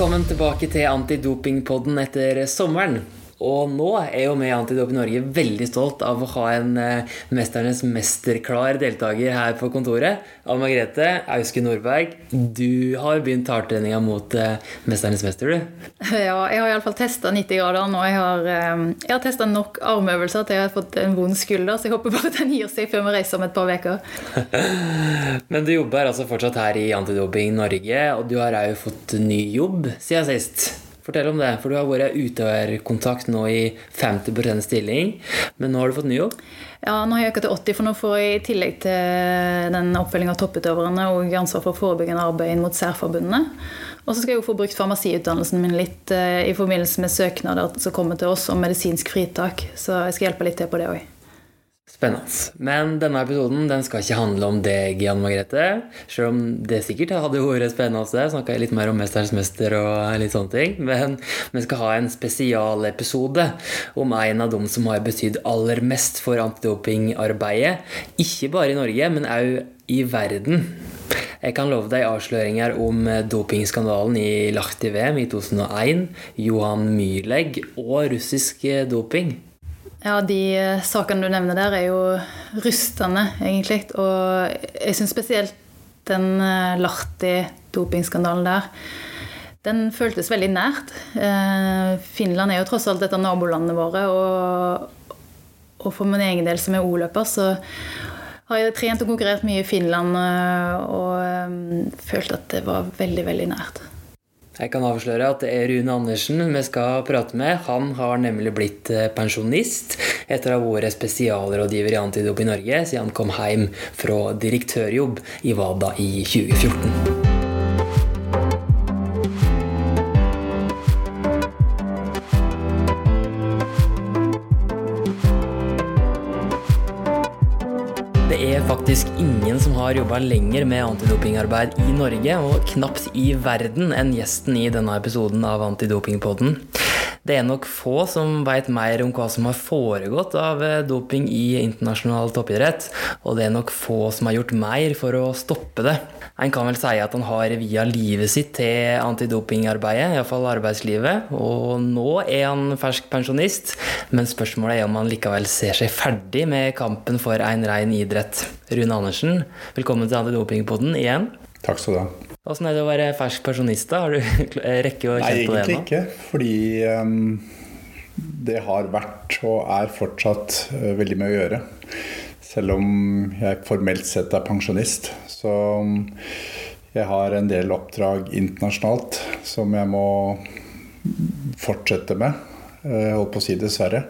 Velkommen tilbake til Antidopingpodden etter sommeren. Og nå er jo vi i Antidoping Norge veldig stolt av å ha en eh, Mesternes mesterklar deltaker her på kontoret. Anne Margrethe Auske Nordberg, du har begynt hardtreninga mot eh, Mesternes mester, du? Ja, jeg har iallfall testa 90 grader, og jeg har, eh, jeg har testa nok armøvelser til jeg har fått en vond skulder, så jeg håper bare den gir seg før vi reiser om et par uker. Men du jobber altså fortsatt her i Antidoping Norge, og du har òg fått ny jobb siden sist. Fortell om det, for du har vært utøverkontakt nå i 50 stilling. Men nå har du fått ny jobb? Ja, nå har jeg økt til 80, for nå får jeg i tillegg til den oppfølginga av topputøverne og ansvar for forebyggende arbeid inn mot særforbundene. Og så skal jeg jo få brukt farmasiutdannelsen min litt eh, i forbindelse med søknader som kommer til oss om medisinsk fritak. Så jeg skal hjelpe litt til på det òg. Spennende. Men denne episoden den skal ikke handle om deg, Jan Margrethe. Selv om det sikkert hadde vært spennende. Snakka litt mer om 'Mesterens mester' og litt sånne ting. Men vi skal ha en spesialepisode om en av dem som har betydd aller mest for antidopingarbeidet. Ikke bare i Norge, men òg i verden. Jeg kan love deg avsløringer om dopingskandalen i Lahti-VM i 2001, Johan Myrlegg og russisk doping. Ja, de eh, sakene du nevner der, er jo rystende, egentlig. Og jeg syns spesielt den eh, Lahti-dopingskandalen der den føltes veldig nært. Eh, Finland er jo tross alt et av nabolandene våre. Og, og for min egen del som er O-løper, så har jeg trent og konkurrert mye i Finland og følt at det var veldig, veldig nært. Jeg kan avsløre at det er Rune Andersen vi skal prate med. Han har nemlig blitt eh, pensjonist etter å ha vært spesialrådgiver i Antidop i Norge siden han kom hjem fra direktørjobb i WADA i 2014. faktisk ingen har jobba lenger med antidopingarbeid i Norge, og knapt i verden, enn gjesten i denne episoden av Antidopingpodden. Det er nok få som veit mer om hva som har foregått av eh, doping i internasjonal toppidrett, og det er nok få som har gjort mer for å stoppe det. En kan vel si at han har via livet sitt til antidopingarbeidet, iallfall arbeidslivet, og nå er han fersk pensjonist, men spørsmålet er om han likevel ser seg ferdig med kampen for en rein idrett. Rune Andersen, velkommen til Antidopingpoden igjen. Takk skal du ha. Åssen er det å være fersk pensjonist? da? Har du rekke å kjenne på det ennå? Nei, egentlig ikke. Fordi um, det har vært og er fortsatt uh, veldig mye å gjøre. Selv om jeg formelt sett er pensjonist. Så um, jeg har en del oppdrag internasjonalt som jeg må fortsette med. Uh, holdt på å si dessverre.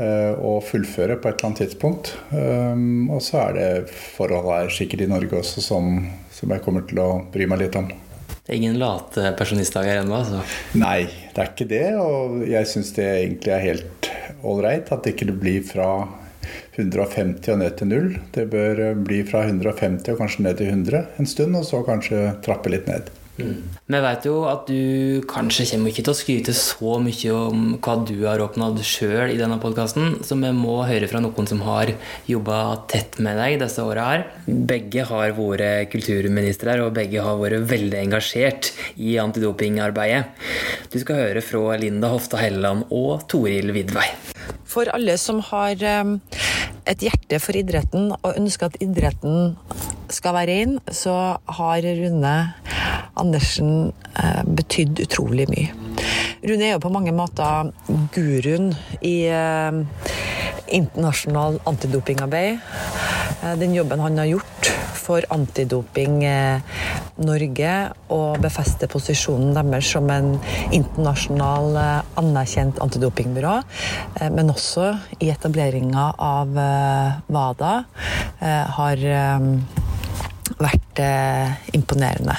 Og fullføre på et eller annet tidspunkt. Um, og så er det forhold her sikkert i Norge også som som jeg kommer til å bry meg litt om. Det er ingen late pensjonistdager ennå? Altså. Nei, det er ikke det. Og jeg syns det egentlig er helt ålreit at det ikke blir fra 150 og ned til null. Det bør bli fra 150 og kanskje ned til 100 en stund, og så kanskje trappe litt ned. Mm. Vi vet jo at du kanskje kommer ikke til å skryte så mye om hva du har oppnådd sjøl i denne podkasten, så vi må høre fra noen som har jobba tett med deg disse åra her. Begge har vært kulturministre, og begge har vært veldig engasjert i antidopingarbeidet. Du skal høre fra Linda Hofta Helleland og Toril Vidvei. For alle som har eh, et hjerte for idretten og ønsker at idretten skal være inn, så har Rune Andersen eh, betydd utrolig mye. Rune er jo på mange måter guruen i eh, internasjonal antidopingarbeid. Eh, den jobben han har gjort for Antidoping Norge og befeste posisjonen deres som en internasjonal anerkjent antidopingbyrå, men også i etableringa av WADA, har vært imponerende.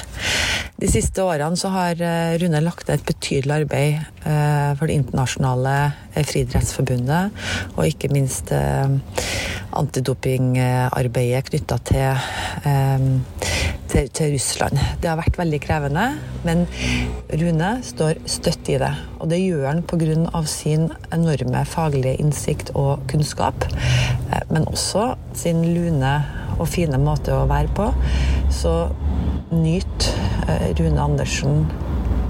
De siste årene så har eh, Rune lagt ned et betydelig arbeid eh, for det internasjonale eh, friidrettsforbundet, og ikke minst antidopingarbeidet knytta til, til, til, Russland. Det har vært veldig krevende, men Rune står støtt i det. Og det gjør han pga. sin enorme faglige innsikt og kunnskap, men også sin lune og fine måte å være på. Så nyt eh, Rune Andersen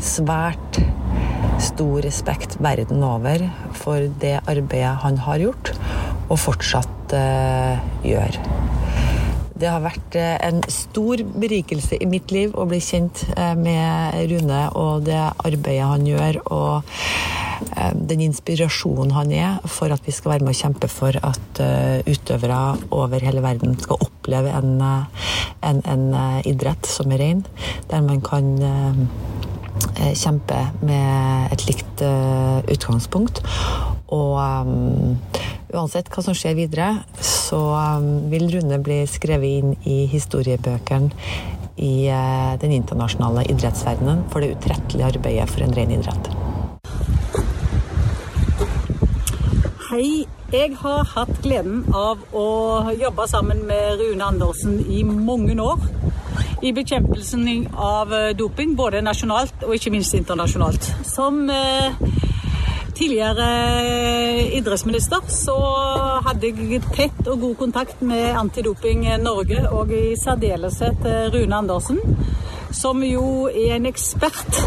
svært stor respekt verden over for det arbeidet han har gjort, og fortsatt uh, gjør. Det har vært eh, en stor berikelse i mitt liv å bli kjent eh, med Rune og det arbeidet han gjør, og den inspirasjonen han er for at vi skal være med å kjempe for at utøvere over hele verden skal oppleve en, en, en idrett som er ren, der man kan Eh, kjempe med et likt eh, utgangspunkt. Og um, uansett hva som skjer videre, så um, vil Rune bli skrevet inn i historiebøkene i uh, den internasjonale idrettsverdenen for det utrettelige arbeidet for en ren idrett. Hei. Jeg har hatt gleden av å jobbe sammen med Rune Andersen i mange år i bekjempelsen av doping, både nasjonalt og ikke minst internasjonalt. Som eh, tidligere eh, idrettsminister så hadde jeg tett og god kontakt med Antidoping Norge, og i særdeleshet Rune Andersen, som jo er en ekspert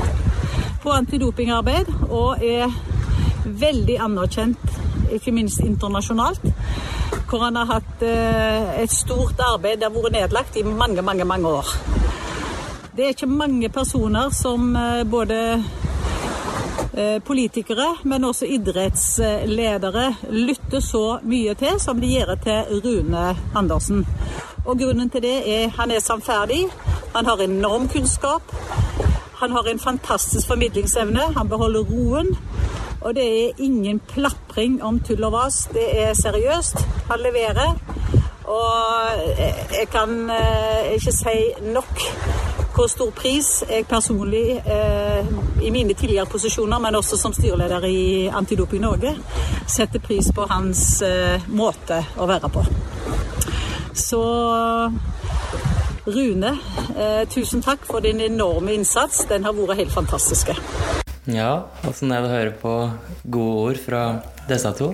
på antidopingarbeid og er veldig anerkjent, ikke minst internasjonalt hvor han har hatt eh, et stort arbeid det har vært nedlagt i mange, mange, mange år. Det er ikke mange personer som eh, både eh, politikere, men også idrettsledere lytter så mye til som de gjør til Rune Andersen. Og grunnen til det er han er sannferdig, han har enorm kunnskap, han har en fantastisk formidlingsevne, han beholder roen. Og det er ingen plapring om tull og vas. Det er seriøst. Han leverer. Og jeg kan eh, ikke si nok hvor stor pris jeg personlig, eh, i mine tidligere posisjoner, men også som styreleder i Antidoping Norge, setter pris på hans eh, måte å være på. Så Rune, tusen takk for din enorme innsats. Den har vært helt fantastisk. Ja, åssen er det å høre på gode ord fra disse to?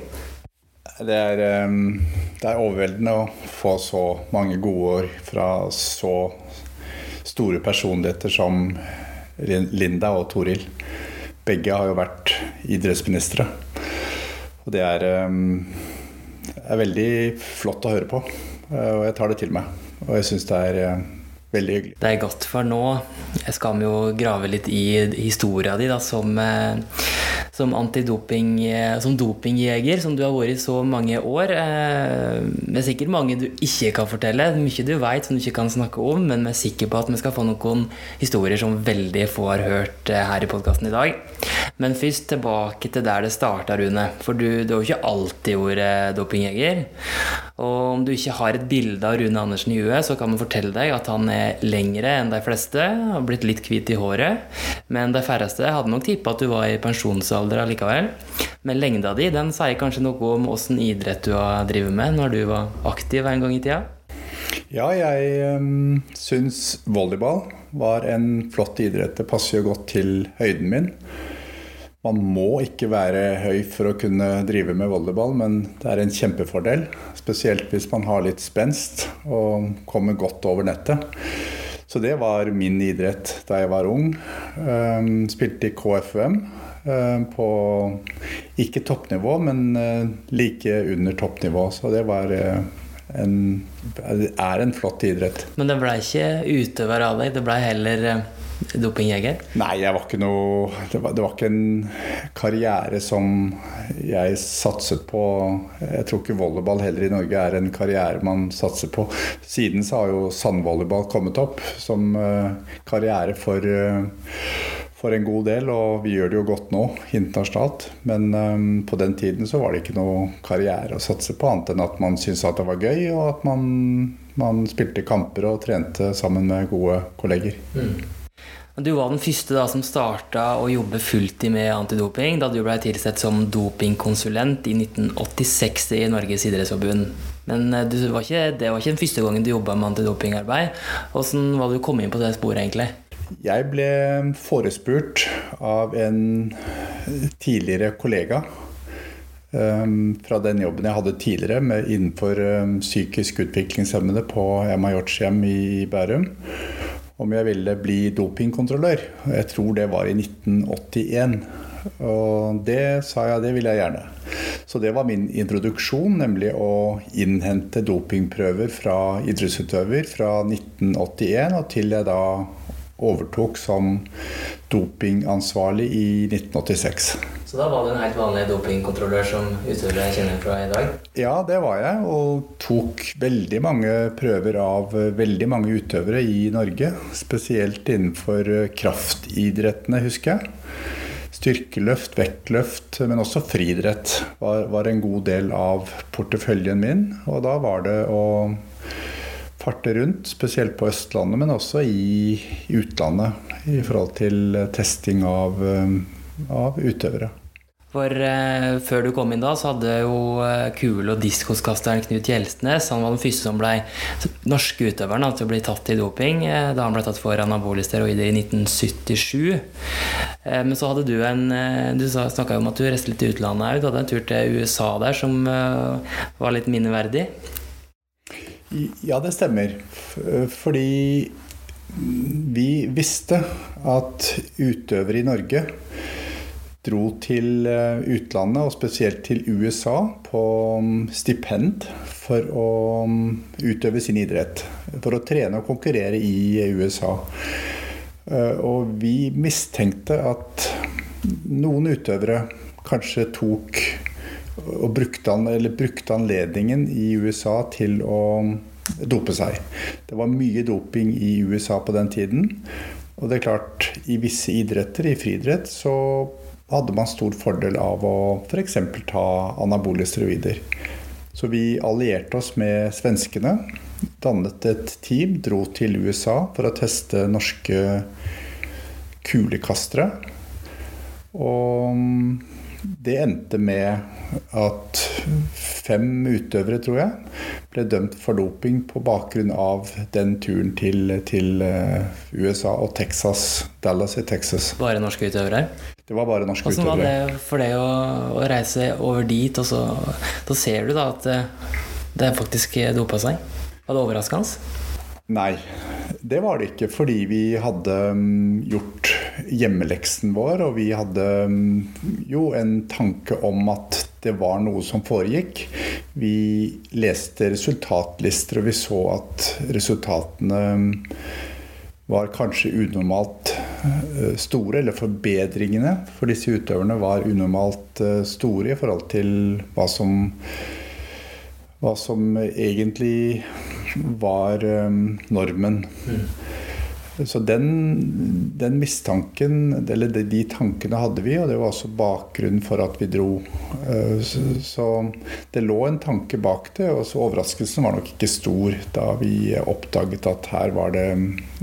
Det er, ehm, det er overveldende å få så mange gode ord fra så store personligheter som Linda og Toril. Begge har jo vært idrettsministre. Og det er, ehm, er veldig flott å høre på. Eh, og jeg tar det til meg. Og jeg syns det er eh, Veldig hyggelig. Det er godt, for nå skal vi jo grave litt i historia di da, som, eh, som antidoping, eh, som dopingjeger, som du har vært i så mange år. Eh, det er sikkert mange du ikke kan fortelle, mye du vet som du ikke kan snakke om, men vi er sikre på at vi skal få noen historier som veldig få har hørt her i podkasten i dag. Men først tilbake til der det starta, Rune. For du, du har jo ikke alltid vært dopingjeger. Og om du ikke har et bilde av Rune Andersen i huet, så kan vi fortelle deg at han er lengre enn de fleste, har blitt litt hvit i håret. Men de færreste hadde nok tippa at du var i pensjonsalder allikevel. Men lengda di den sier kanskje noe om åssen idrett du har drevet med når du var aktiv en gang i tida? Ja, jeg um, syns volleyball var en flott idrett. Det passer jo godt til høyden min. Man må ikke være høy for å kunne drive med volleyball, men det er en kjempefordel. Spesielt hvis man har litt spenst og kommer godt over nettet. Så det var min idrett da jeg var ung. Um, spilte i KFUM um, på ikke toppnivå, men uh, like under toppnivå. Så det var uh, en, er en flott idrett. Men det blei ikke utøver av deg, det blei heller uh dopingjeger? Nei, jeg var ikke noe det var, det var, ikke en karriere som jeg satset på. Jeg tror ikke volleyball heller i Norge er en karriere man satser på. Siden så har jo sandvolleyball kommet opp som uh, karriere for, uh, for en god del, og vi gjør det jo godt nå internasjonalt. Men um, på den tiden så var det ikke noe karriere å satse på, annet enn at man syntes at det var gøy, og at man, man spilte kamper og trente sammen med gode kolleger. Mm. Du var den første da som starta å jobbe fulltid med antidoping da du ble tilsett som dopingkonsulent i 1986 i Norges idrettsforbund. Men eh, var ikke, det var ikke den første gangen du jobba med antidopingarbeid. Hvordan var det du kom inn på det sporet, egentlig? Jeg ble forespurt av en tidligere kollega um, fra den jobben jeg hadde tidligere med, innenfor um, psykisk utviklingshemmede på Emma Hjorts hjem i Bærum om jeg ville bli dopingkontrollør. Jeg tror det var i 1981. Og det sa jeg, det ville jeg gjerne. Så det var min introduksjon, nemlig å innhente dopingprøver fra idrettsutøver fra 1981 og til jeg da overtok som dopingansvarlig i 1986. Så da var du en helt vanlig dopingkontrollør som utøvere kjenner fra i dag? Ja, det var jeg, og tok veldig mange prøver av veldig mange utøvere i Norge. Spesielt innenfor kraftidrettene, husker jeg. Styrkeløft, vektløft, men også friidrett var, var, en god del av porteføljen min. Og da var det å farte rundt, spesielt på Østlandet, men også i utlandet. I forhold til testing av, av utøvere. For eh, Før du kom inn da, så hadde jo eh, kule- og diskoskasteren Knut Gjelstnes Han var den første som ble norske utøveren til å bli tatt i doping eh, da han ble tatt for anabole steroider i 1977. Eh, men så hadde du en eh, Du snakka om at du reiste litt i utlandet òg. Du hadde en tur til USA der som eh, var litt minneverdig? Ja, det stemmer. Fordi vi visste at utøvere i Norge dro til eh, utlandet, og spesielt til USA, på mm, stipend for å mm, utøve sin idrett. For å trene og konkurrere i USA. Eh, og vi mistenkte at noen utøvere kanskje tok og brukte, brukte anledningen i USA til å dope seg. Det var mye doping i USA på den tiden. Og det er klart, i visse idretter, i friidrett, så hadde man stor fordel av å f.eks. ta anabole steroider. Så vi allierte oss med svenskene, dannet et team, dro til USA for å teste norske kulekastere. Og det endte med at fem utøvere, tror jeg, ble dømt for doping på bakgrunn av den turen til, til eh, USA og Texas, Dallas i Texas. Bare norske utøvere? Det var bare norske Hvordan utøvere. Hvordan var det for deg å, å, reise over dit, og så da ser du da at eh, det faktisk dopa seg? Var det overraskende? Nei, det var det ikke. Fordi vi hadde mm, gjort hjemmeleksen vår, og vi hadde mm, jo en tanke om at det var noe som foregikk. Vi leste resultatlister, og vi så at resultatene mm, var kanskje unormalt eh, store, eller forbedringene for disse utøverne var unormalt eh, store i forhold til hva som, hva som egentlig var eh, normen. Mm. Så den, den, mistanken, eller de tankene hadde vi, og det var også bakgrunnen for at vi dro. Eh, så det lå en tanke bak det, og så overraskelsen var nok ikke stor da vi oppdaget at her var det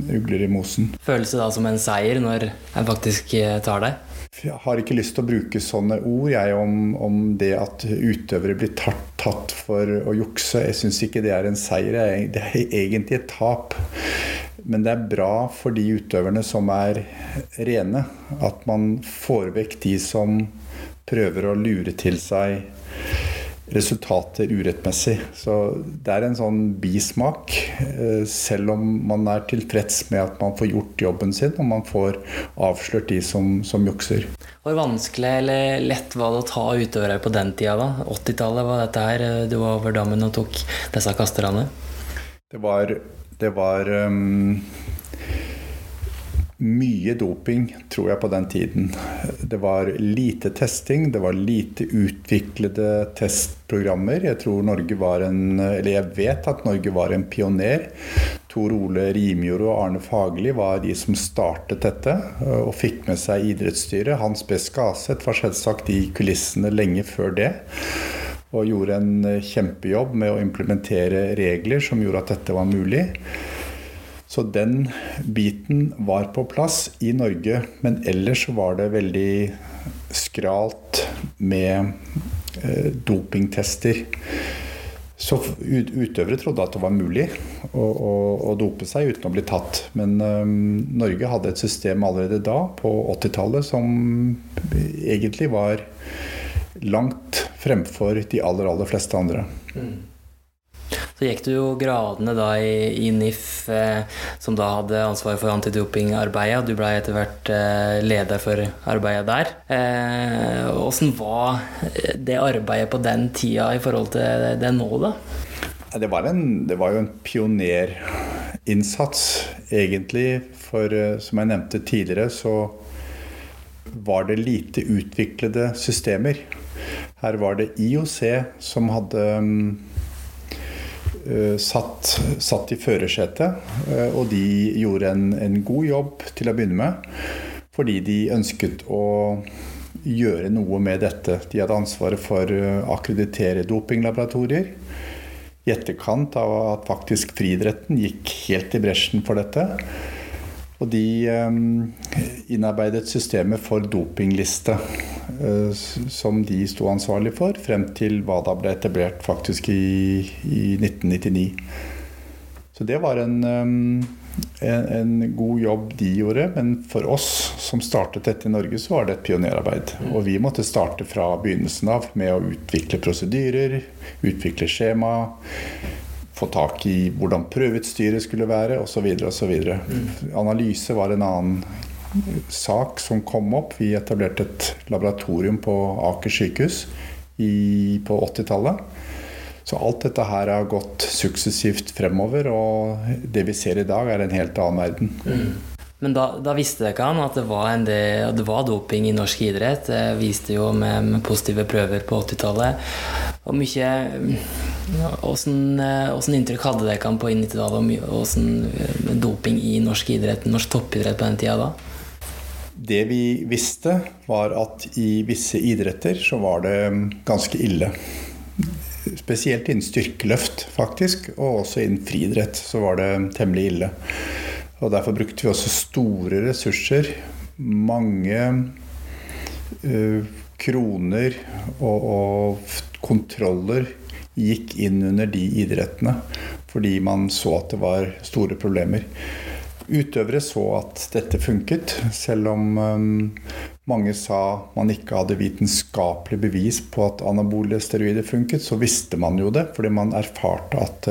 ugler i mosen. Føles det da som en seier når en faktisk eh, tar det? Jeg har ikke lyst til å bruke sånne ord jeg, om, om det at utøvere blir tatt, tatt for å jukse. Jeg syns ikke det er en seier. Det er egentlig et tap. Men det er bra for de utøverne som er rene, at man får vekk de som prøver å lure til seg resultater urettmessig. Så det er en sånn bismak, eh, selv om man er tilfreds med at man får gjort jobben sin, og man får avslørt de som, som jukser. Hvor vanskelig eller lett var det å ta utøvere på den tida? da? 80-tallet var dette her, du var over dammen og tok disse kasterne? Det var det var um, mye doping, tror jeg, på den tiden. Det var lite testing, det var lite utviklede testprogrammer. Jeg tror Norge var en Eller jeg vet at Norge var en pioner. Tor Ole Rimjord og Arne Fagerli var de som startet dette og fikk med seg idrettsstyret. Hans B. Skaseth var selvsagt i kulissene lenge før det og gjorde en eh, kjempejobb med å implementere regler som gjorde at dette var mulig. Så den biten var på plass i Norge, men ellers var det veldig skralt med eh, dopingtester. Så utøvere trodde at det var mulig å, å, å dope seg uten å bli tatt. Men um, Norge hadde et system allerede da, på 80-tallet, som egentlig var langt fremfor de aller, aller fleste andre. Mm. Så gikk du jo gradene da i, i NIF, eh, som da hadde ansvaret for antidopingarbeidet, og du blei etter hvert eh, leder for arbeidet der. Åssen eh, var det arbeidet på den tida i forhold til det nå, da? Det var, en, det var jo en pionerinnsats, egentlig. For eh, som jeg nevnte tidligere, så var det lite utviklede systemer. Her var det IOC som hadde uh, satt, satt, i førersetet. Uh, og de gjorde en, en, god jobb til å begynne med. Fordi de ønsket å gjøre noe med dette. De hadde ansvaret for å akkreditere dopinglaboratorier. I etterkant av at faktisk friidretten gikk helt i bresjen for dette. Og de innarbeidet systemet for dopingliste, eh, som de sto ansvarlig for, frem til WADA ble etablert faktisk i, i 1999. Så det var en, en, en, god jobb de gjorde, men for oss som startet dette i Norge, så var det et pionerarbeid. Og vi måtte starte fra begynnelsen av med å utvikle prosedyrer, utvikle skjema få tak i hvordan prøveutstyret skulle være osv. osv. Mm. Analyse var en annen sak som kom opp. Vi etablerte et laboratorium på Aker sykehus i, på 80-tallet. Så alt dette her har gått suksessivt fremover, og det vi ser i dag, er en helt annen verden. Mm. Men da, da visste dere han at det var, del, det var, doping i norsk idrett. Det viste jo med, med positive prøver på 80-tallet. Og mye Åssen inntrykk hadde dere på 90-tallet om doping i norsk idrett, norsk toppidrett på den tida da? Det vi visste, var at i visse idretter så var det ganske ille. Spesielt innen styrkeløft, faktisk, og også innen friidrett så var det temmelig ille. Og Derfor brukte vi også store ressurser. Mange uh, kroner og, og, kontroller gikk inn under de idrettene fordi man så at det var store problemer. Utøvere så at dette funket, selv om mange sa man ikke hadde vitenskapelig bevis på at anabole steroider funket, så visste man jo det, fordi man erfarte at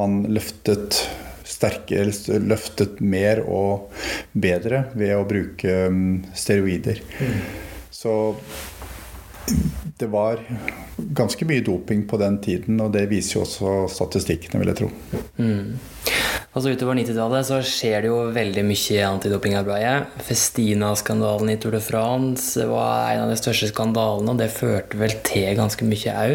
man løftet sterkere, løftet mer og bedre ved å bruke steroider. Mm. Så det var ganske mye doping på den tiden, og det viser jo også statistikkene, vil jeg tro. Mm. Altså Utover 90-tallet så skjer det jo veldig mye antidopingarbeidet. Festina-skandalen i Tour de France var en av de største skandalene, og det førte vel til ganske mye au.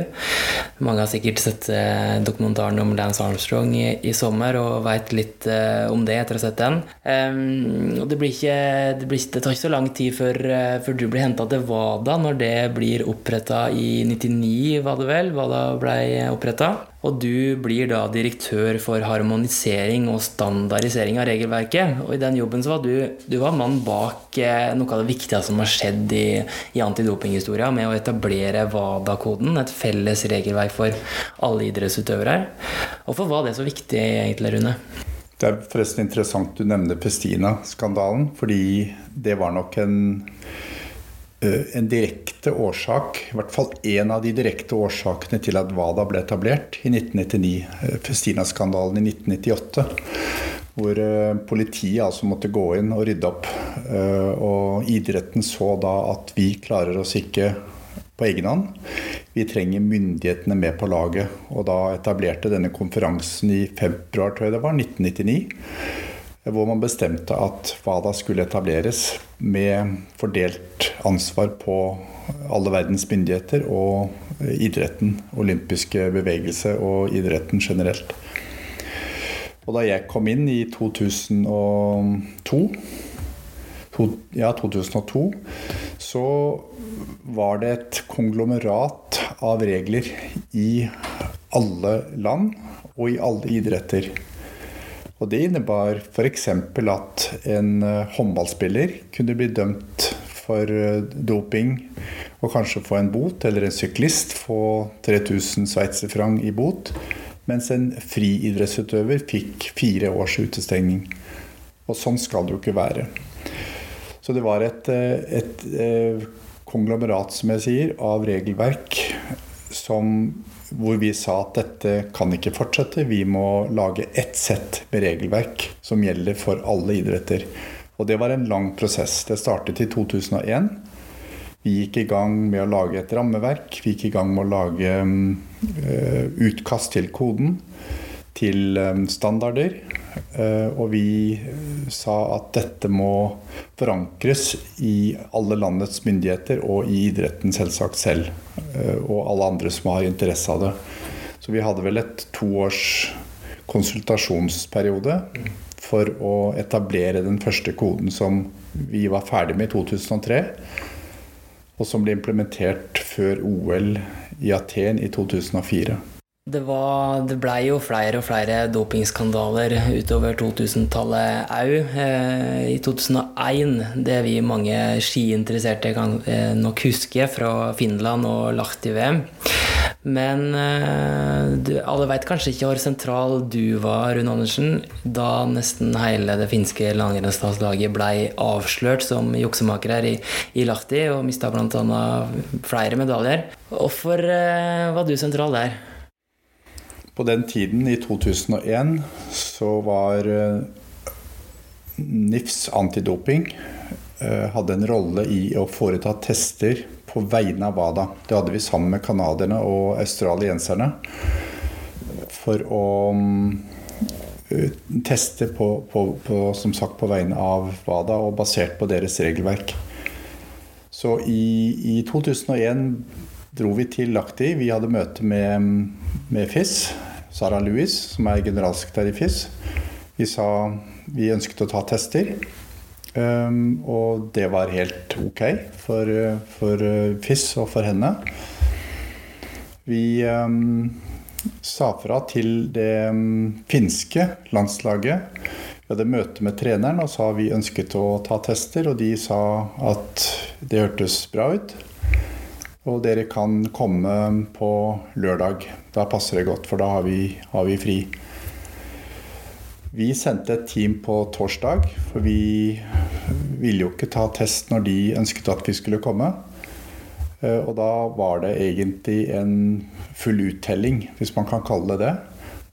Mange har sikkert sett eh, dokumentaren om Lance Armstrong i, i sommer og veit litt uh, om det etter å ha sett den. Um, og det, blir ikke, det, blir, det, tar ikke så lang tid før, uh, før du blir henta til WADA, når det blir oppretta i 99, var det vel? WADA blei oppretta. Og du blir da direktør for harmonisering og standardisering av regelverket. Og i den jobben så var du, du var mann bak eh, noe av det viktigste som har skjedd i, i antidopinghistoria, med å etablere WADA-koden, et felles regelverk for alle idrettsutøvere. Hvorfor var det så viktig egentlig, Rune? Det er forresten interessant du nevner Pestina-skandalen, fordi det var nok en en direkte årsak, i hvert fall én av de direkte årsakene til at WADA ble etablert i 1999, eh, Festina-skandalen i 1998. Hvor eh, politiet altså måtte gå inn og rydde opp. Og idretten så da at vi klarer oss ikke på egen hånd. Vi trenger myndighetene med på laget. Og da etablerte denne konferansen i februar, tror jeg det var, 1999 hvor man bestemte at WADA skulle etableres med fordelt ansvar på alle verdens myndigheter og idretten, olympiske bevegelse og idretten generelt. Og da jeg kom inn i 2002, to, ja, 2002 så var det et konglomerat av regler i alle land og i alle idretter. Og Det innebar f.eks. at en eh, håndballspiller kunne bli dømt for eh, doping og kanskje få en bot, eller en syklist få 3000 sveitserfranc i bot, mens en friidrettsutøver fikk fire års utestengning. Og sånn skal det jo ikke være. Så det var et, eh, et, et konglomerat, som jeg sier, av regelverk som, hvor vi sa at dette kan ikke fortsette. Vi må lage ett sett med regelverk som gjelder for alle idretter. Og det var en lang prosess. Det startet i 2001. Vi gikk i gang med å lage et rammeverk. Vi gikk i gang med å lage uh, utkast til koden, til um, standarder. Uh, og vi sa at dette må forankres i alle landets myndigheter og i idretten selvsagt selv. Og alle andre som har interesse av det. Så vi hadde vel et toårs konsultasjonsperiode for å etablere den første koden som vi var ferdig med i 2003. Og som ble implementert før OL i Aten i 2004. Det, var, det blei jo flere og flere dopingskandaler utover 2000-tallet òg. Eh, I 2001, det vi mange skiinteresserte kan eh, nok huske fra Finland og Lahti-VM. Men uh, du, alle veit kanskje ikke hvor sentral du var, Rune Andersen, da nesten hele det finske langrennslagslaget blei avslørt som juksemakere i, i Lahti og mista bl.a. flere medaljer. Hvorfor var du sentral der? På den tiden, i 2001, så var uh, NIFs antidoping hadde en rolle i å foreta tester på vegne av WADA. Det hadde vi sammen med canadierne og australienserne. For å mm, teste på, på, på, som sagt, på vegne av WADA og basert på deres regelverk. Så i, i 2001 dro vi til Lahti. Vi hadde møte med, med FIS. Sara Louis, som er generalsekretær i FIS. Vi sa vi ønsket å ta tester. Um, og det var helt ok for, for eh, FIS og for henne. Vi um, sa fra til det um, finske landslaget. Vi hadde møte med treneren og sa vi ønsket å ta tester, og de sa at det hørtes bra ut. Og dere kan komme på lørdag. Da passer det godt, for da har vi, har vi fri. Vi sendte et team på torsdag, for vi ville jo ikke ta test når de ønsket at vi skulle komme. Eh, og da var det egentlig en full uttelling, hvis man kan kalle det det,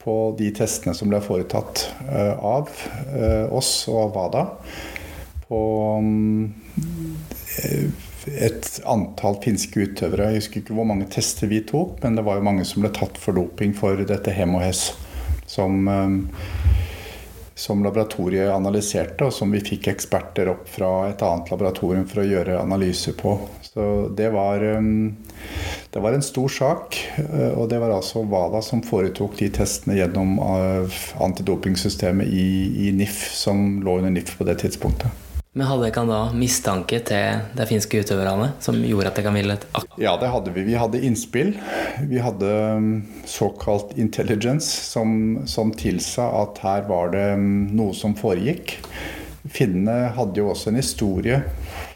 på de testene som ble foretatt eh, av eh, oss og av WADA. På et antall finske utøvere. Jeg husker ikke hvor mange tester vi tok, men det var jo mange som ble tatt for doping for dette HEMOHES. Som som laboratoriet analyserte, og som vi fikk eksperter opp fra et annet laboratorium for å gjøre analyser på. Så det var, um, det var en stor sak. Uh, og det var altså WADA som foretok de testene gjennom uh, antidopingsystemet i, i NIF, som lå under NIF på det tidspunktet. Men hadde dere da mistanke til de finske utøverne som gjorde at dere ville Ja, det hadde vi. Vi hadde innspill. Vi hadde um, såkalt intelligence som, som tilsa at her var det um, noe som foregikk. Finnene hadde jo også en historie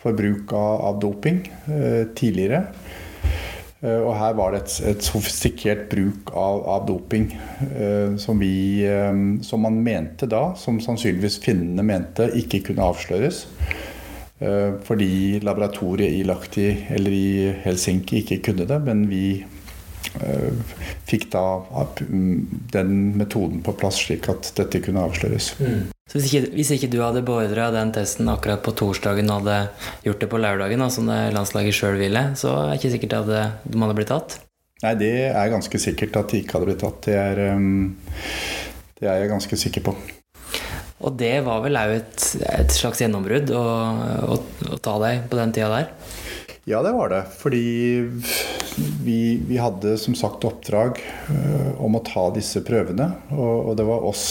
for bruk av, av doping eh, tidligere. Eh, og her var det et, et sofistikert bruk av, av doping eh, som, vi, eh, som man mente da, som sannsynligvis finnene mente, ikke kunne avsløres. Fordi laboratoriet i Lahti eller i Helsinki ikke kunne det, men vi fikk da den metoden på plass slik at dette kunne avsløres. Mm. Så hvis ikke, hvis ikke, du hadde beordra den testen akkurat på torsdagen og hadde gjort det på lørdagen, som det landslaget sjøl ville, så er det ikke sikkert at de hadde blitt tatt? Nei, det er ganske sikkert at de ikke hadde blitt tatt. Det er, um, det er jeg ganske sikker på. Og det var vel òg et, et, slags gjennombrudd å, å, å, ta deg på den tida der? Ja, det var det. Fordi vi, vi hadde som sagt oppdrag uh, om å ta disse prøvene. Og, og det var oss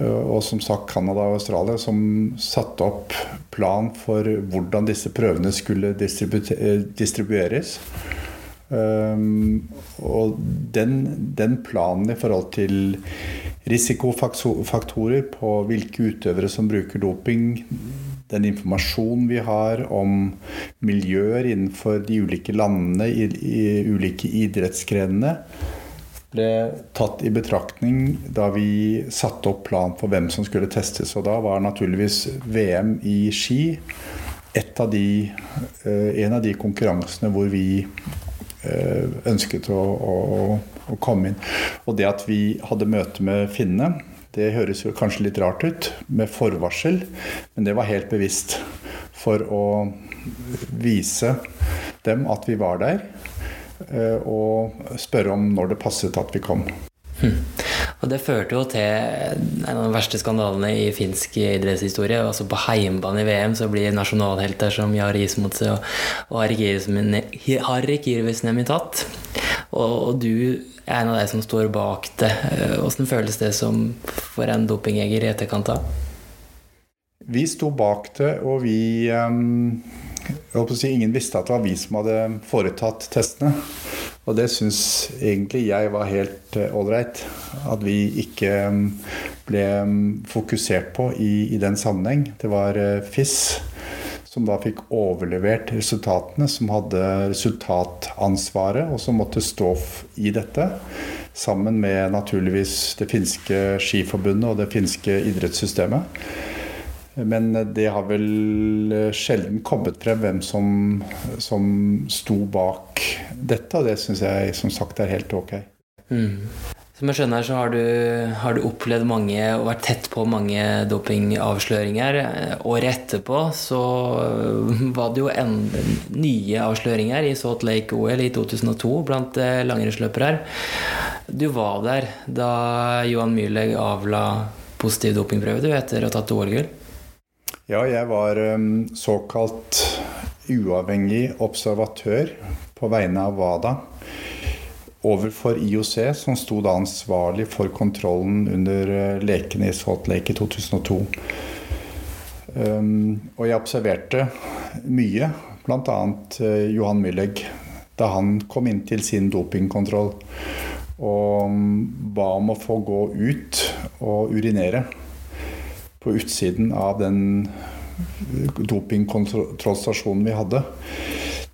uh, og som sagt Canada og Australia som satte opp plan for hvordan disse prøvene skulle distribu eh, distribueres. Um, og den, den, planen i forhold til risikofaktorer på hvilke utøvere som bruker doping, den informasjonen vi har om miljøer innenfor de ulike landene i, i ulike idrettsgrenene, ble tatt i betraktning da vi satte opp plan for hvem som skulle testes. Og da var naturligvis VM i ski av de, eh, en av de konkurransene hvor vi eh, ønsket å, å, å, komme inn. Og det at vi hadde møte med finnene, det høres jo kanskje litt rart ut med forvarsel, men det var helt bevisst for å vise dem at vi var der, eh, og spørre om når det passet at vi kom. Hm. Og Det førte jo til en av de verste skandalene i finsk idrettshistorie. altså På heimbane i VM så blir nasjonalhelter som Jari Ismotse og, og Kirvisnemi tatt. Og, og, du er en av de som står bak det. Hvordan føles det som for en dopingjeger i etterkant av? Vi sto bak det, og vi si, Ingen visste at det var vi som hadde foretatt testene. Og det syns egentlig jeg var helt ålreit. Uh, at vi ikke ble fokusert på i, i, den sammenheng. Det var uh, FIS som da fikk overlevert resultatene, som hadde resultatansvaret, og som måtte stå i dette. Sammen med naturligvis det finske skiforbundet og det finske idrettssystemet. Men det har vel eh, sjelden kommet frem hvem som, som sto bak dette, og det syns jeg som sagt er helt ok. Mm. Som jeg skjønner, så har du, har du, opplevd mange og vært tett på mange dopingavsløringer. Året etterpå så var det jo en, nye avsløringer i Salt Lake OL i 2002 blant eh, langrennsløpere. Du var der da Johan Myrleg avla positiv dopingprøve du etter å ha tatt OL-gull? Ja, jeg var um, såkalt uavhengig observatør på vegne av WADA overfor IOC, som sto da ansvarlig for kontrollen under uh, lekene i Salt Lake i 2002. Um, og jeg observerte mye, bl.a. Uh, Johan Mylleg, da han kom inn til sin dopingkontroll og um, ba om å få gå ut og urinere på utsiden av den dopingkontrollstasjonen vi hadde.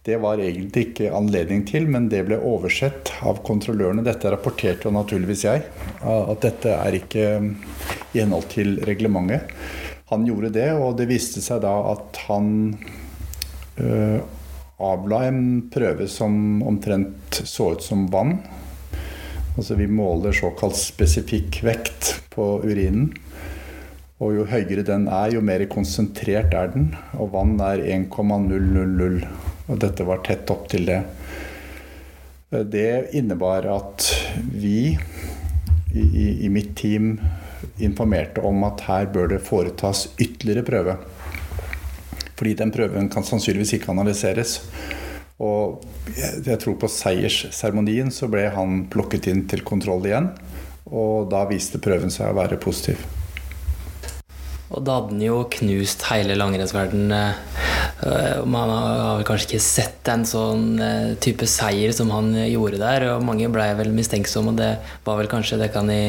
Det var egentlig ikke anledning til, men det ble oversett av kontrollørene. Dette rapporterte jo naturligvis jeg, at dette er ikke i henhold til reglementet. Han gjorde det, og det viste seg da at han øh, avla en prøve som omtrent så ut som vann. Altså vi måler såkalt spesifikk vekt på urinen. Og jo høyere den er, jo mer konsentrert er den. Og vann er 1,000. Og dette var tett opp til det. Det innebar at vi i, i, mitt team informerte om at her bør det foretas ytterligere prøve. Fordi den prøven kan sannsynligvis ikke analyseres. Og jeg tror på seiersseremonien så ble han plukket inn til kontroll igjen. Og da viste prøven seg å være positiv. Og da hadde han jo knust hele langrennsverdenen. Eh, man har kanskje ikke sett en sånn eh, type seier som han gjorde der. Og mange blei vel mistenksomme, og det var vel kanskje det kan i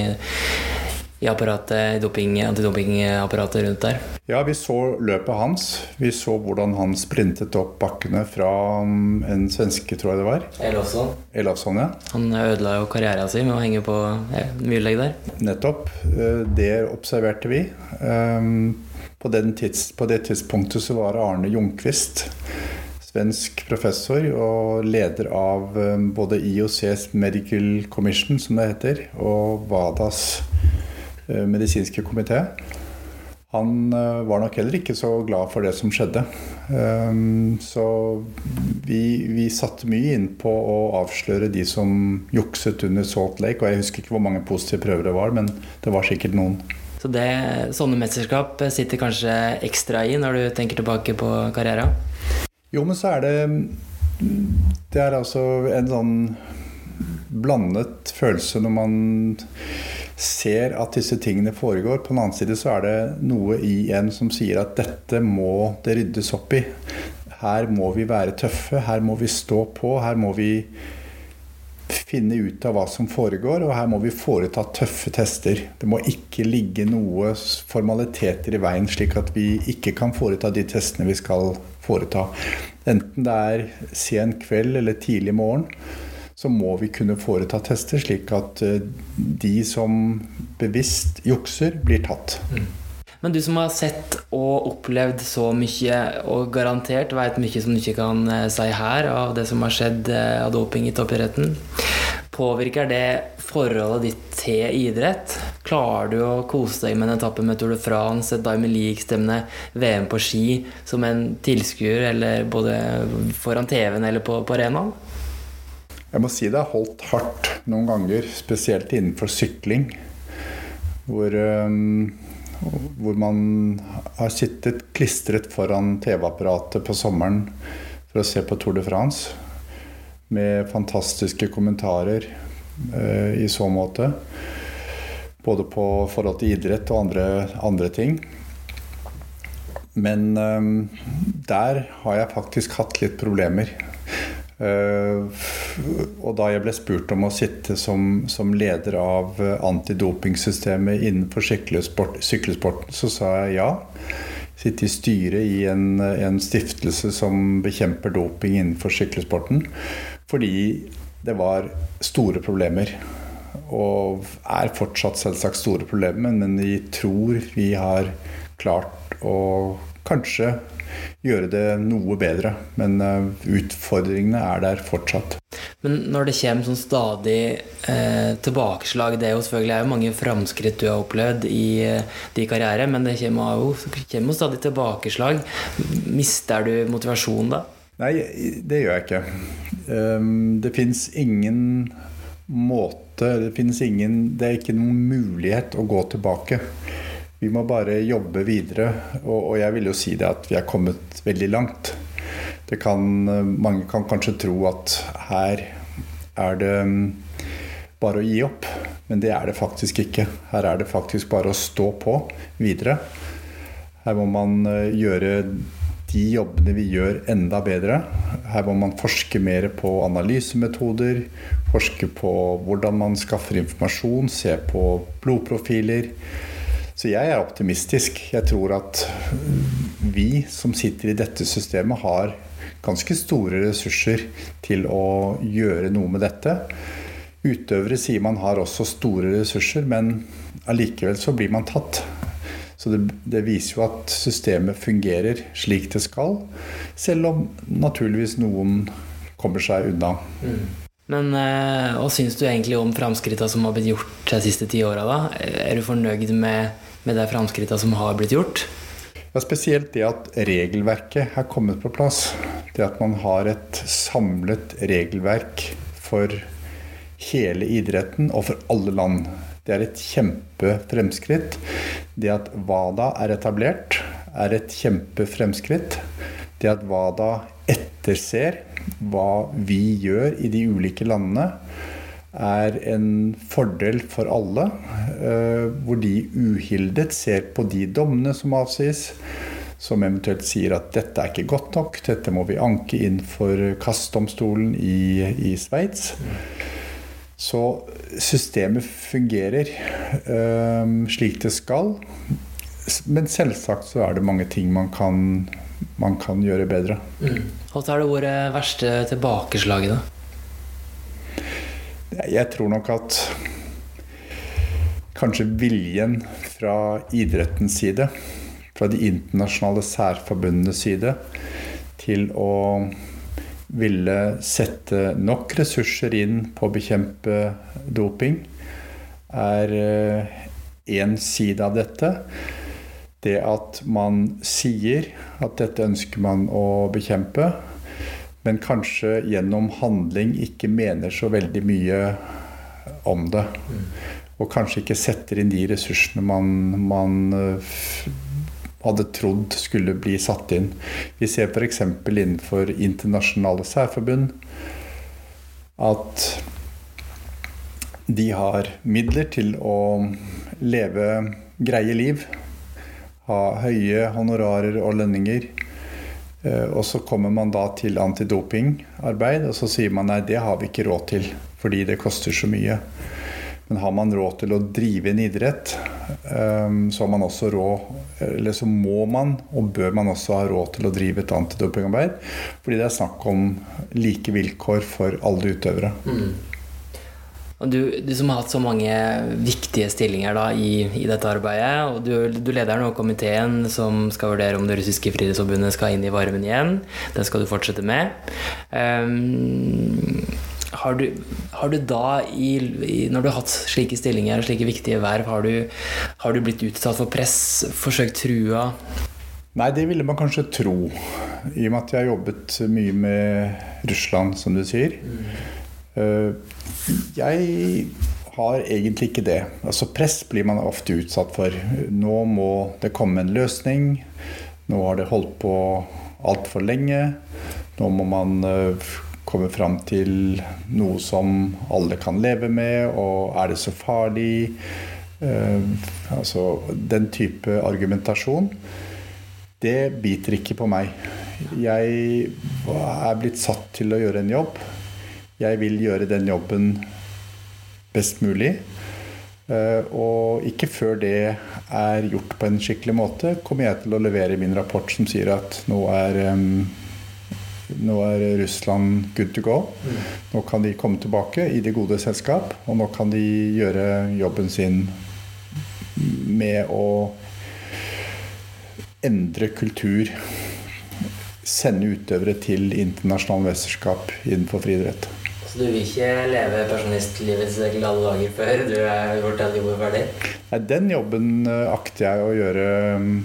i apparatet, doping, antidopingapparatet rundt der? Ja, vi så løpet hans. Vi så hvordan han sprintet opp bakkene fra um, en svenske, tror jeg det var. Elofsson. Elofsson, ja. Han ødela jo karrieren sin med å henge på myrlegg der. Nettopp. Eh, det observerte vi. Um, på, tids, på det tidspunktet så var Arne Ljungqvist svensk professor og leder av um, både IOCs Medical Commission, som det heter, og WADAs medisinske komité. Han eh, var nok heller ikke så glad for det som skjedde. Eh, så vi, vi satte mye inn på å avsløre de som jukset under Salt Lake. Og jeg husker ikke hvor mange positive prøver det var, men det var sikkert noen. Så det, sånne mesterskap sitter kanskje ekstra i når du tenker tilbake på karrieren? Jo, men så er det Det er altså en sånn blandet følelse når man ser at disse tingene foregår. På den annen side så er det noe i en som sier at dette må det ryddes opp i. Her må vi være tøffe, her må vi stå på, her må vi finne ut av hva som foregår, og her må vi foreta tøffe tester. Det må ikke ligge noe formaliteter i veien, slik at vi ikke kan foreta de testene vi skal foreta. Enten det er sen kveld eller tidlig morgen så må vi kunne foreta tester, slik at eh, de som bevisst jukser, blir tatt. Mm. Men du som har sett og opplevd så mye, og garantert veit mye som du ikke kan eh, si her, av det som har skjedd eh, av doping i toppidretten, påvirker det forholdet ditt til idrett? Klarer du å kose deg med en etappe med Tour de France, et Diamond League-stemmende VM på ski, som en tilskuer, eller både foran TV-en eller på, på arenaen? Jeg må si det har holdt hardt noen ganger, spesielt innenfor sykling. Hvor um, hvor man har sittet klistret foran TV-apparatet på sommeren for å se på Tour de France. Med fantastiske kommentarer eh, i så måte. Både på forhold til idrett og andre, andre ting. Men eh, der har jeg faktisk hatt litt problemer. Uh, og da jeg ble spurt om å sitte som, som leder av uh, antidopingsystemet innenfor sykkelsporten, så sa jeg ja. Sitte i styret i en, en, stiftelse som bekjemper doping innenfor sykkelsporten. Fordi det var store problemer. Og er fortsatt selvsagt store problemer, men vi tror vi har klart å kanskje gjøre det noe bedre. Men uh, utfordringene er der fortsatt. Men når det kommer sånn stadig eh, tilbakeslag Det er jo selvfølgelig er jo mange framskritt du har opplevd i eh, din karriere, men det kommer jo, kommer stadig tilbakeslag. Mister du motivasjon da? Nei, det gjør jeg ikke. Um, det fins ingen måte det, ingen, det er ikke noen mulighet å gå tilbake. Vi må bare jobbe videre. Og, og, jeg vil jo si det at vi er kommet veldig langt. Kan, mange kan kanskje tro at her er det mm, bare å gi opp. Men det er det faktisk ikke. Her er det faktisk bare å stå på videre. Her må man eh, gjøre de jobbene vi gjør, enda bedre. Her må man forske mer på analysemetoder, forske på hvordan man skaffer informasjon, se på blodprofiler. Så jeg er optimistisk. Jeg tror at vi som sitter i dette systemet, har ganske store ressurser til å gjøre noe med dette. Utøvere sier man har også store ressurser, men allikevel så blir man tatt. Så det, det, viser jo at systemet fungerer slik det skal, selv om naturligvis noen kommer seg unna. Mm. Men eh, hva syns du egentlig om framskrittene som har blitt gjort de siste ti åra? Er du fornøyd med med de framskrittene som har blitt gjort? Ja, spesielt det at regelverket er kommet på plass. Det at man har et samlet regelverk for hele idretten og for alle land. Det er et kjempefremskritt. Det at WADA er etablert, er et kjempefremskritt. Det at WADA etterser hva vi gjør i de ulike landene, er en fordel for alle. Eh, hvor de uhildet ser på de dommene som avsies, som eventuelt sier at dette er ikke godt nok, dette må vi anke inn for kastdomstolen i, i Sveits. Så systemet fungerer um, slik det skal. Men selvsagt så er det mange ting man kan, man kan gjøre bedre. Mm. Hva er det ordet verste tilbakeslaget, da? Jeg tror nok at kanskje viljen fra idrettens side, fra de internasjonale særforbundenes side, til å ville sette nok ressurser inn på å bekjempe doping, er én eh, side av dette. Det at man sier at dette ønsker man å bekjempe, men kanskje gjennom handling ikke mener så veldig mye om det. Og kanskje ikke setter inn de ressursene man, man eh, hadde trodd skulle bli satt inn. Vi ser f.eks. innenfor internasjonale særforbund at de har midler til å leve greie liv. Ha høye honorarer og lønninger. Eh, og så kommer man da til antidopingarbeid, og så sier man nei, det har vi ikke råd til fordi det koster så mye. Men har man råd til å drive en idrett, eh, så har man også råd Eller så må man, og bør man også ha råd til å drive et antidopingarbeid. Fordi det er snakk om like vilkår for alle utøvere. Mm. Du, du, som har hatt så mange viktige stillinger da, i, i, dette arbeidet, og du, du leder nå komiteen som skal vurdere om det russiske friidrettsforbundet skal inn i varmen igjen. Den skal du fortsette med. Um, har du, har du da, i, i, når du har hatt slike stillinger og slike viktige verv, har du, har du blitt utsatt for press, forsøkt trua? Nei, det ville man kanskje tro. I og med at jeg har jobbet mye med Russland, som du sier. Mm. Jeg har egentlig ikke det. Altså Press blir man ofte utsatt for. Nå må det komme en løsning. Nå har det holdt på altfor lenge. Nå må man eh, komme fram til noe som alle kan leve med, og er det så farlig? Uh, altså den type argumentasjon. Det biter ikke på meg. Jeg er blitt satt til å gjøre en jobb. Jeg vil gjøre den jobben best mulig. Uh, og ikke før det er gjort på en skikkelig måte, kommer jeg til å levere min rapport som sier at nå er nå er Russland good to go. Nå kan de komme tilbake i det gode selskap, og nå kan de gjøre jobben sin med å endre kultur. Sende utøvere til internasjonale mesterskap innenfor friidrett. Så du vil ikke leve pensjonistlivets alle dager før du er gjort den jobben ferdig? Nei, den jobben eh, akter jeg å gjøre mm,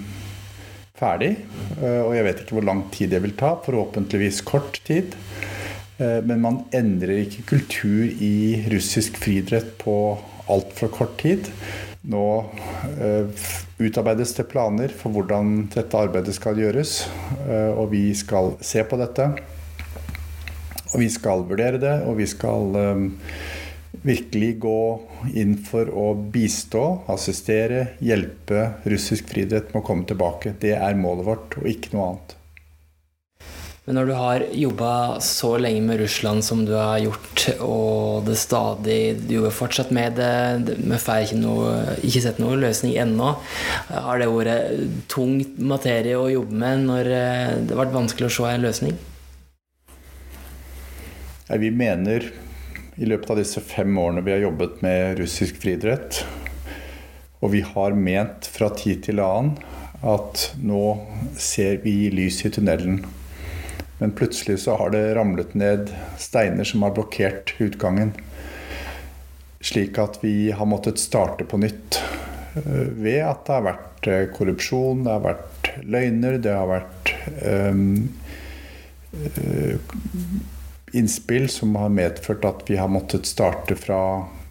ferdig. Eh, og jeg vet ikke hvor lang tid det vil ta. Forhåpentligvis kort tid. Eh, men man endrer ikke kultur i russisk friidrett på altfor kort tid. Nå utarbeides det planer for hvordan dette arbeidet skal gjøres. Og vi skal se på dette. Og vi skal vurdere det, og vi skal virkelig gå inn for å bistå, assistere, hjelpe russisk friidrett med å komme tilbake. Det er målet vårt, og ikke noe annet. Men når du har jobba så lenge med Russland som du har gjort, og det stadig Du jobber fortsatt med det, vi får ikke, noe, ikke sett noen løsning ennå. Har det vært tung materie å jobbe med når eh, det har vært vanskelig å se en løsning? Ja, vi mener i løpet av disse fem årene vi har jobbet med russisk friidrett. Og vi har ment fra tid til annen at nå ser vi lys i tunnelen. Men plutselig så har det ramlet ned steiner som har blokkert utgangen. Slik at vi har måttet starte på nytt. Eh, ved at det har vært eh, korrupsjon, det har vært løgner, det har vært um, innspill som har medført at vi har måttet starte fra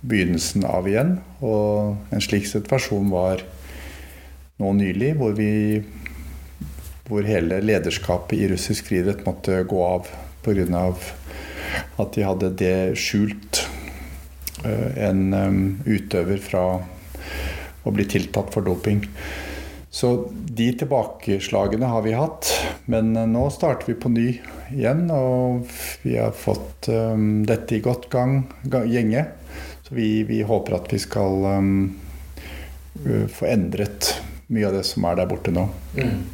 begynnelsen av igjen. Og en slik situasjon var nå nylig, hvor, vi, hvor hele lederskapet i russisk friidrett måtte gå av pga. at de hadde det skjult eh, en um, utøver fra å bli tiltatt for doping. Så de tilbakeslagene har vi hatt. Men eh, nå starter vi på ny igjen, og vi har fått um, dette i godt gang, gjenge. Så vi, vi, håper at vi skal um, få endret mye av det som er der borte nå. Mm.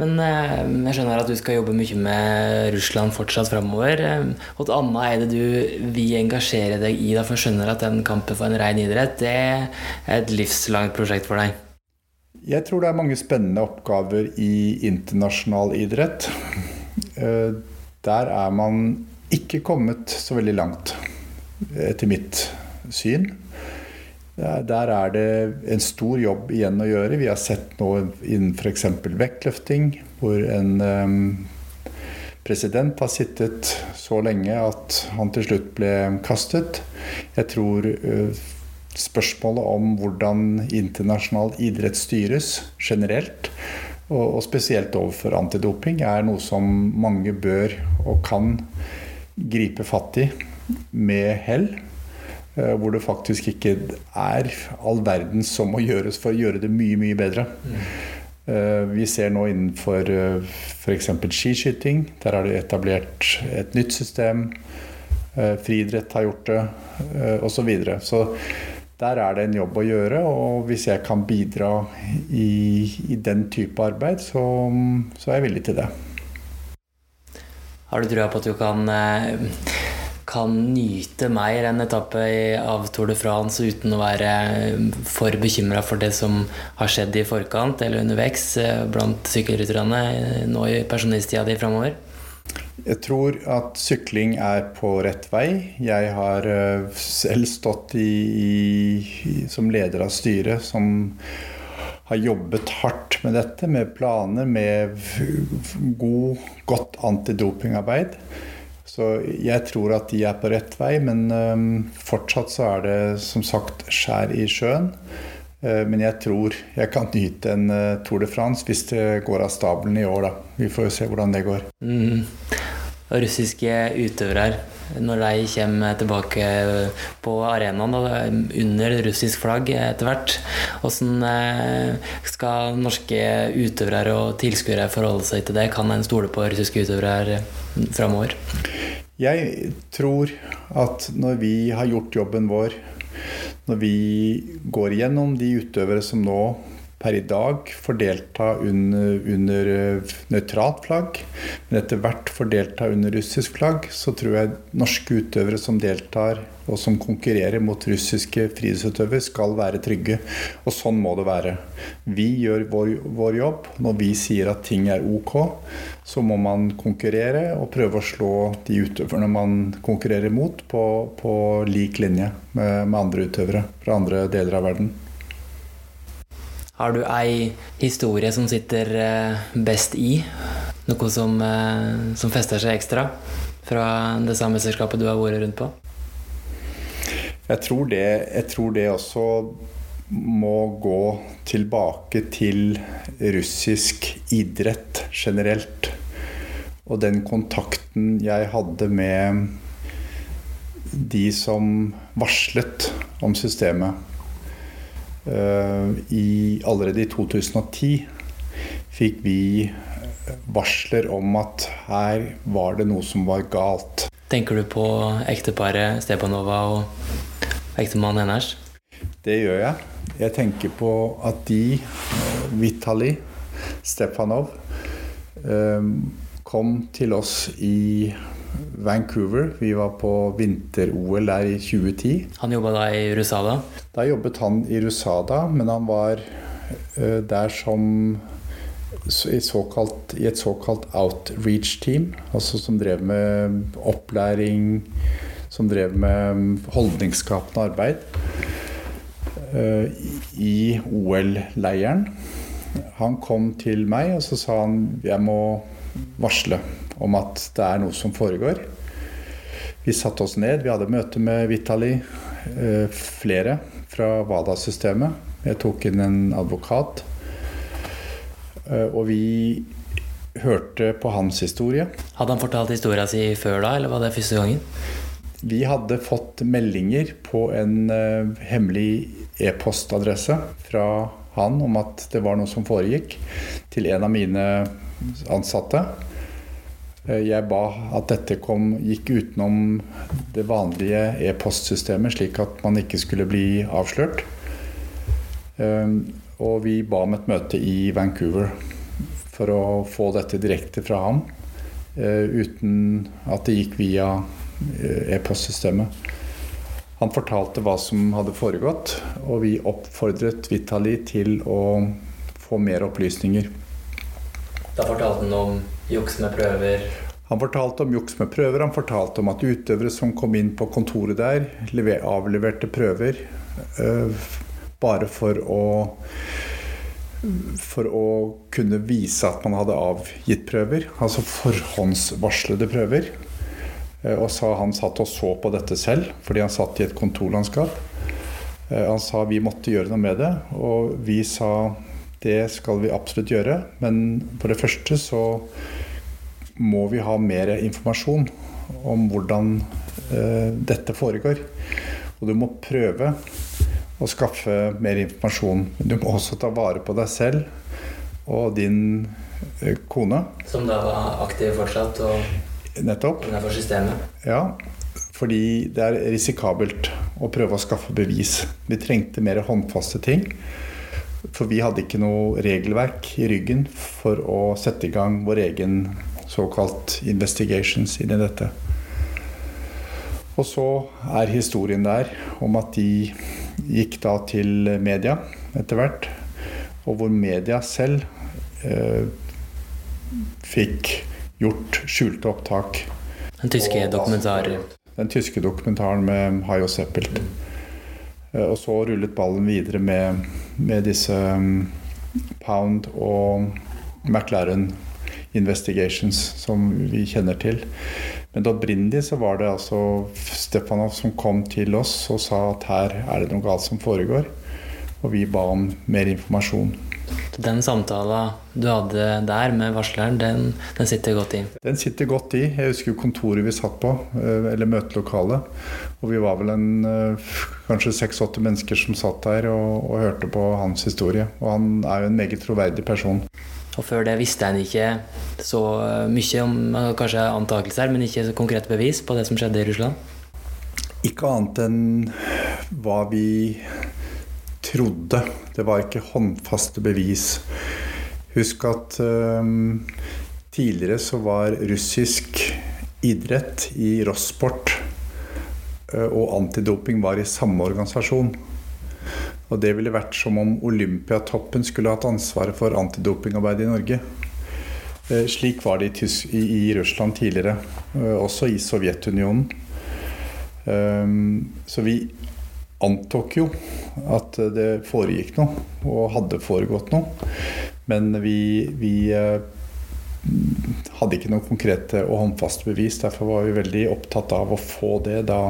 Men eh, jeg skjønner at du skal jobbe mye med Russland fortsatt framover. Hva annet er det du vil engasjere deg i, da, for jeg skjønner at den kampen for en ren idrett det er et livslangt prosjekt for deg? Jeg tror det er mange spennende oppgaver i internasjonal idrett. Eh, der er man ikke kommet så veldig langt, etter mitt syn. Der er det en stor jobb igjen å gjøre. Vi har sett nå innen f.eks. vektløfting, hvor en um, president har sittet så lenge at han til slutt ble kastet. Jeg tror uh, spørsmålet om hvordan internasjonal idrett styres generelt, og, spesielt overfor antidoping, er noe som mange bør og kan gripe fatt i med hell. Eh, hvor det faktisk ikke er all verden som må gjøres for å gjøre det mye, mye bedre. Mm. Vi ser nå innenfor eh, f.eks. skiskyting. Der er det etablert et nytt system. Friidrett har gjort det, osv. Så, videre. så der er det en jobb å gjøre, og hvis jeg kan bidra i, i den type arbeid, så, så, er jeg villig til det. Har du trua på at du kan, kan nyte mer enn etappe av Tour de France uten å være for bekymra for det som har skjedd i forkant eller underveis eh, blant sykkelrytterne nå i pensjonisttida di framover? Jeg tror at sykling er på rett vei. Jeg har eh, selv stått i, i, som leder av styret som har jobbet hardt med dette, med planer, med god, godt antidopingarbeid. Så jeg tror at de er på rett vei, men um, fortsatt så er det som sagt skjær i sjøen. Uh, men jeg tror jeg kan nyte en Tour de France hvis det går av stabelen i år, da. Vi får jo se hvordan det går. Mm. Russiske utøvere når de kommer tilbake på arenaen under russisk flagg etter hvert. Hvordan eh, skal norske utøvere og tilskuere forholde seg til det? Kan en stole på russiske utøvere framover? Jeg tror at når vi har gjort jobben vår, når vi går gjennom de utøvere som nå per i dag får delta under, under eh, nøytralt flagg, men etter hvert får delta under russisk flagg, så tror jeg norske utøvere som deltar og som konkurrerer mot russiske friidrettsutøvere, skal være trygge. Og sånn må det være. Vi gjør vår, vår, jobb. Når vi sier at ting er ok, så må man konkurrere og prøve å slå de utøverne man konkurrerer mot, på, på lik linje med, med andre utøvere fra andre deler av verden. Har du ei historie som sitter eh, best i? Noe som, eh, som fester seg ekstra fra det samme selskapet du har vært rundt på? Jeg tror det, jeg tror det også må gå tilbake til russisk idrett generelt. Og den kontakten jeg hadde med de som varslet om systemet. Eh, I, allerede i 2010 fikk vi varsler om at her var det noe som var galt. Tenker du på ekteparet Stepanova og ektemannen hennes? Det gjør jeg. Jeg tenker på at de, Vitali Stepanov, eh, kom til oss i Vancouver. Vi var på vinter-OL der i 2010. Han jobba da i Rusada? Da jobbet han i Rusada, men han var uh, der som i, såkalt, i, et såkalt outreach-team. Altså som drev med opplæring, som drev med holdningsskapende arbeid. Uh, I OL-leiren. Han kom til meg og så sa han jeg må varsle om at det er noe som foregår. Vi satte oss ned. Vi hadde møte med Vitali, eh, flere fra WADA-systemet. Jeg tok inn en advokat. Eh, og vi hørte på hans historie. Hadde han fortalt historia si før da, eller var det første gangen? Vi hadde fått meldinger på en uh, hemmelig e-postadresse fra han om at det var noe som foregikk, til en av mine ansatte. Eh, jeg ba at dette kom, gikk utenom det vanlige e-postsystemet, slik at man ikke skulle bli avslørt. Eh, og vi ba om et møte i Vancouver for å få dette direkte fra ham. Eh, uten at det gikk via e-postsystemet. Han fortalte hva som hadde foregått, og vi oppfordret Vitali til å få mer opplysninger. Da fortalte han om Juks med prøver? Han fortalte om juks med prøver. Han fortalte om at utøvere som kom inn på kontoret der, avleverte prøver øh, bare for å for å kunne vise at man hadde avgitt prøver, altså forhåndsvarslede prøver. Uh, og sa han satt og så på dette selv, fordi han satt i et kontorlandskap. Uh, han sa vi måtte gjøre noe med det, og vi sa det skal vi absolutt gjøre. Men for det første så må vi ha mer informasjon om hvordan eh, dette foregår. Og du må prøve å skaffe mer informasjon. Du må også ta vare på deg selv og din eh, kone. Som da var aktiv fortsatt og Nettopp. innenfor systemet? Ja. Fordi det er risikabelt å prøve å skaffe bevis. Vi trengte mer håndfaste ting. For vi hadde ikke noe regelverk i ryggen for å sette i gang vår egen såkalt investigations inn i dette. Og så er historien der om at de gikk da til media etter hvert, og hvor media selv eh, fikk gjort skjulte opptak. Den tyske dokumentaren. Den tyske dokumentaren med Hayo Seppelt. Eh, og så rullet ballen videre med, med disse um, Pound og McLaren Investigations som vi kjenner til. Men opprinnelig så var det altså Stefanov som kom til oss og sa at her er det noe galt som foregår. Og vi ba om mer informasjon. Den samtalen du hadde der med varsleren, den, den, sitter godt i? Den sitter godt i. Jeg husker kontoret vi satt på, eh, eller møtelokalet. Og vi var vel en eh, kanskje seks-åtte mennesker som satt der og, og hørte på hans historie. Og han er jo en meget troverdig person. Og før det visste en ikke så mye om kanskje antakelser, men ikke så konkrete bevis på det som skjedde i Russland? Ikke annet enn hva vi trodde. Det var ikke håndfaste bevis. Husk at um, tidligere så var russisk idrett i Rossport uh, og antidoping var i samme organisasjon. Og det ville vært som om Olympiatoppen skulle hatt ansvaret for antidopingarbeidet i Norge. Eh, slik var det i, i, Russland tidligere, eh, også i Sovjetunionen. Eh, så vi antok jo at det foregikk noe, og hadde foregått noe. Men vi, vi hadde ikke noe konkrete og håndfaste bevis. Derfor var vi veldig opptatt av å få det da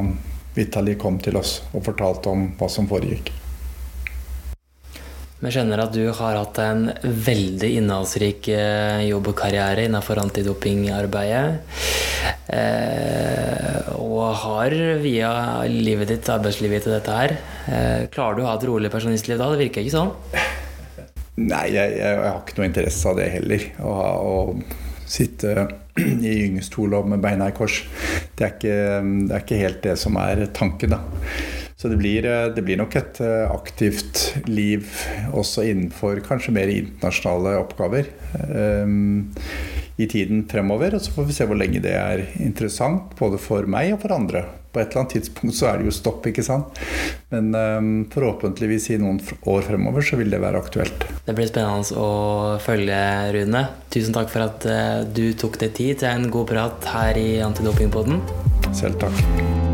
Vitali kom til oss og fortalte om hva som foregikk. Vi skjønner at du har hatt en veldig innholdsrik jobb og karriere innenfor antidopingarbeidet. Eh, og har via livet ditt, arbeidslivet til dette her. Eh, klarer du å ha et rolig pensjonistliv da? Det virker ikke sånn? Nei, jeg, jeg, jeg har ikke noe interesse av det heller. Å, å sitte i gyngestol og med beina i kors. Det er, ikke, det er ikke helt det som er tanken, da. Så det blir, eh, det blir, nok et eh, aktivt liv også innenfor kanskje mer internasjonale oppgaver um, i tiden fremover. Og så får vi se hvor lenge det er interessant, både for meg og for andre. På et eller annet tidspunkt så er det jo stopp, ikke sant. Men um, forhåpentligvis i noen år fremover så vil det være aktuelt. Det blir spennende å følge, Rune. Tusen takk for at du tok deg tid til en god prat her i Antidopingpoden. Selv takk.